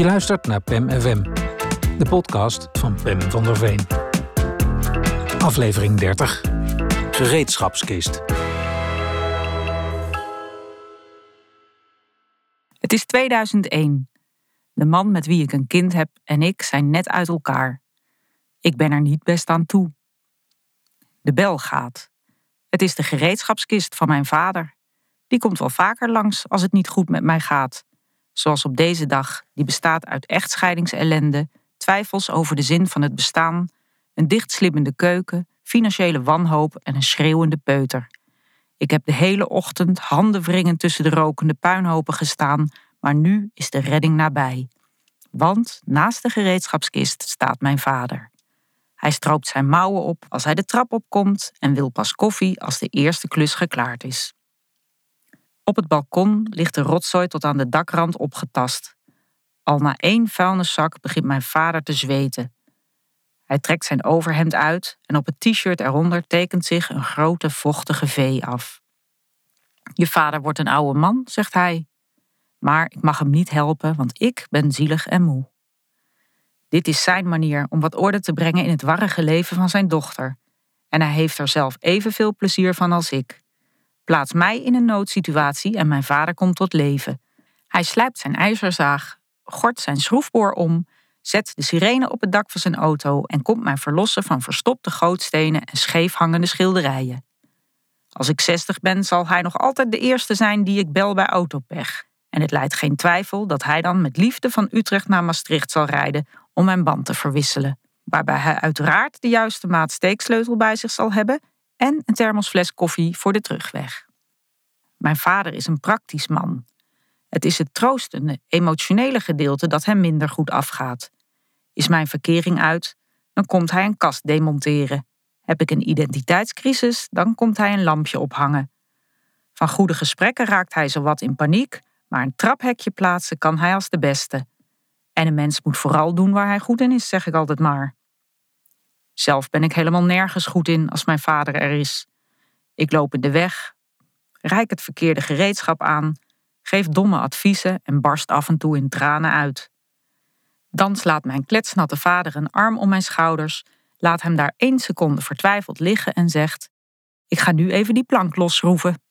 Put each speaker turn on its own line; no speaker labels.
Je luistert naar PEM FM, de podcast van Pem van der Veen. Aflevering 30. Gereedschapskist.
Het is 2001. De man met wie ik een kind heb en ik zijn net uit elkaar. Ik ben er niet best aan toe. De bel gaat. Het is de gereedschapskist van mijn vader. Die komt wel vaker langs als het niet goed met mij gaat. Zoals op deze dag, die bestaat uit echtscheidingsellende, twijfels over de zin van het bestaan, een dichtslibbende keuken, financiële wanhoop en een schreeuwende peuter. Ik heb de hele ochtend handen tussen de rokende puinhopen gestaan, maar nu is de redding nabij. Want naast de gereedschapskist staat mijn vader. Hij stroopt zijn mouwen op als hij de trap opkomt en wil pas koffie als de eerste klus geklaard is. Op het balkon ligt de rotzooi tot aan de dakrand opgetast. Al na één vuilniszak begint mijn vader te zweten. Hij trekt zijn overhemd uit en op het t-shirt eronder tekent zich een grote vochtige V af. Je vader wordt een oude man, zegt hij. Maar ik mag hem niet helpen, want ik ben zielig en moe. Dit is zijn manier om wat orde te brengen in het warrige leven van zijn dochter. En hij heeft er zelf evenveel plezier van als ik. Plaats mij in een noodsituatie en mijn vader komt tot leven. Hij slijpt zijn ijzerzaag, gort zijn schroefboor om, zet de sirene op het dak van zijn auto en komt mij verlossen van verstopte gootstenen en scheef hangende schilderijen. Als ik 60 ben, zal hij nog altijd de eerste zijn die ik bel bij autopech. En het leidt geen twijfel dat hij dan met liefde van Utrecht naar Maastricht zal rijden om mijn band te verwisselen. Waarbij hij uiteraard de juiste maat steeksleutel bij zich zal hebben en een thermosfles koffie voor de terugweg. Mijn vader is een praktisch man. Het is het troostende, emotionele gedeelte dat hem minder goed afgaat. Is mijn verkering uit, dan komt hij een kast demonteren. Heb ik een identiteitscrisis, dan komt hij een lampje ophangen. Van goede gesprekken raakt hij zowat in paniek, maar een traphekje plaatsen kan hij als de beste. En een mens moet vooral doen waar hij goed in is, zeg ik altijd maar. Zelf ben ik helemaal nergens goed in als mijn vader er is. Ik loop in de weg, reik het verkeerde gereedschap aan, geef domme adviezen en barst af en toe in tranen uit. Dan slaat mijn kletsnatte vader een arm om mijn schouders, laat hem daar één seconde vertwijfeld liggen en zegt: Ik ga nu even die plank losschroeven.